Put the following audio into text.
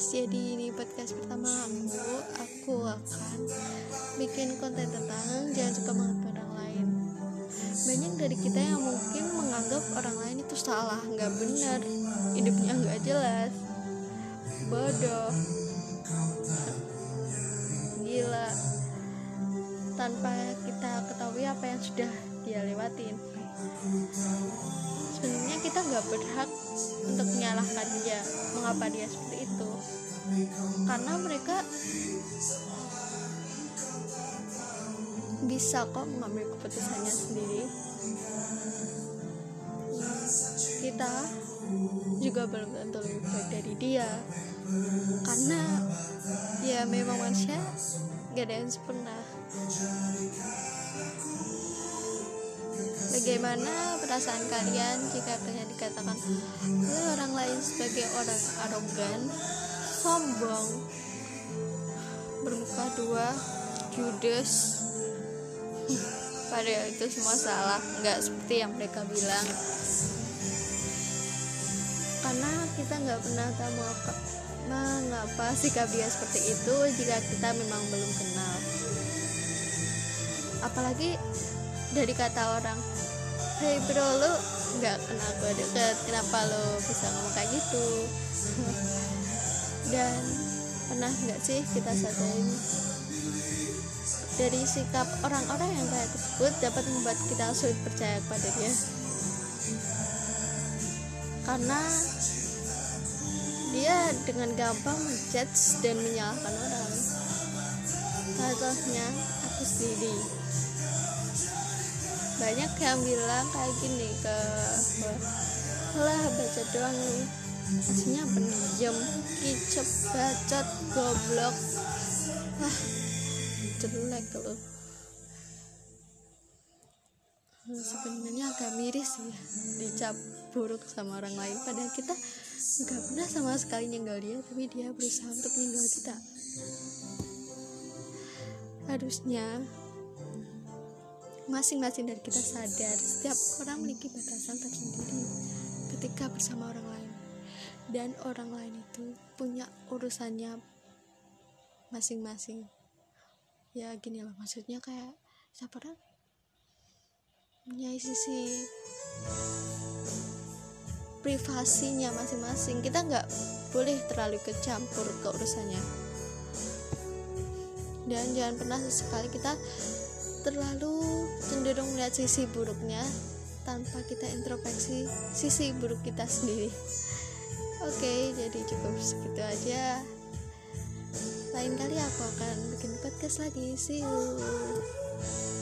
guys, jadi ini podcast pertama aku Aku akan bikin konten tentang jangan suka menganggap orang lain. Banyak dari kita yang mungkin menganggap orang lain itu salah, nggak benar. Hidupnya nggak jelas. Bodoh. Gila. Tanpa kita ketahui apa yang sudah dia lewatin sebenarnya kita nggak berhak untuk menyalahkan dia mengapa dia seperti itu. Karena mereka bisa kok mengambil keputusannya sendiri. Kita juga belum tentu lebih baik dari dia. Karena ya memang manusia gak ada yang sempurna Bagaimana perasaan kalian jika kalian dikatakan oleh orang lain sebagai orang arogan, sombong, bermuka dua, judes? Padahal itu semua salah, nggak seperti yang mereka bilang. Karena kita nggak pernah tahu mengapa, mengapa sikap dia seperti itu jika kita memang belum kenal. Apalagi dari kata orang Hei bro lu nggak kenal gue deket kenapa lo bisa ngomong kayak gitu? Dan pernah nggak sih kita sadarin? Dari sikap orang-orang yang kayak tersebut dapat membuat kita sulit percaya kepada dia. Karena dia dengan gampang menjudge dan menyalahkan orang. Contohnya aku sendiri banyak yang bilang kayak gini ke lah baca doang aslinya pendiam kicep bacot goblok. Ah jelek lo sebenarnya agak miris ya dicap buruk sama orang lain. Padahal kita nggak pernah sama sekali nyenggol dia tapi dia berusaha untuk nyenggol kita. Harusnya masing-masing dari kita sadar setiap orang memiliki batasan tersendiri ketika bersama orang lain. Dan orang lain itu punya urusannya masing-masing. Ya gini lah maksudnya kayak siapa orang? Punya sisi privasinya masing-masing. Kita nggak boleh terlalu kecampur ke urusannya. Dan jangan pernah sesekali kita terlalu cenderung melihat sisi buruknya tanpa kita introspeksi sisi buruk kita sendiri. Oke jadi cukup segitu aja. Lain kali aku akan bikin podcast lagi. See you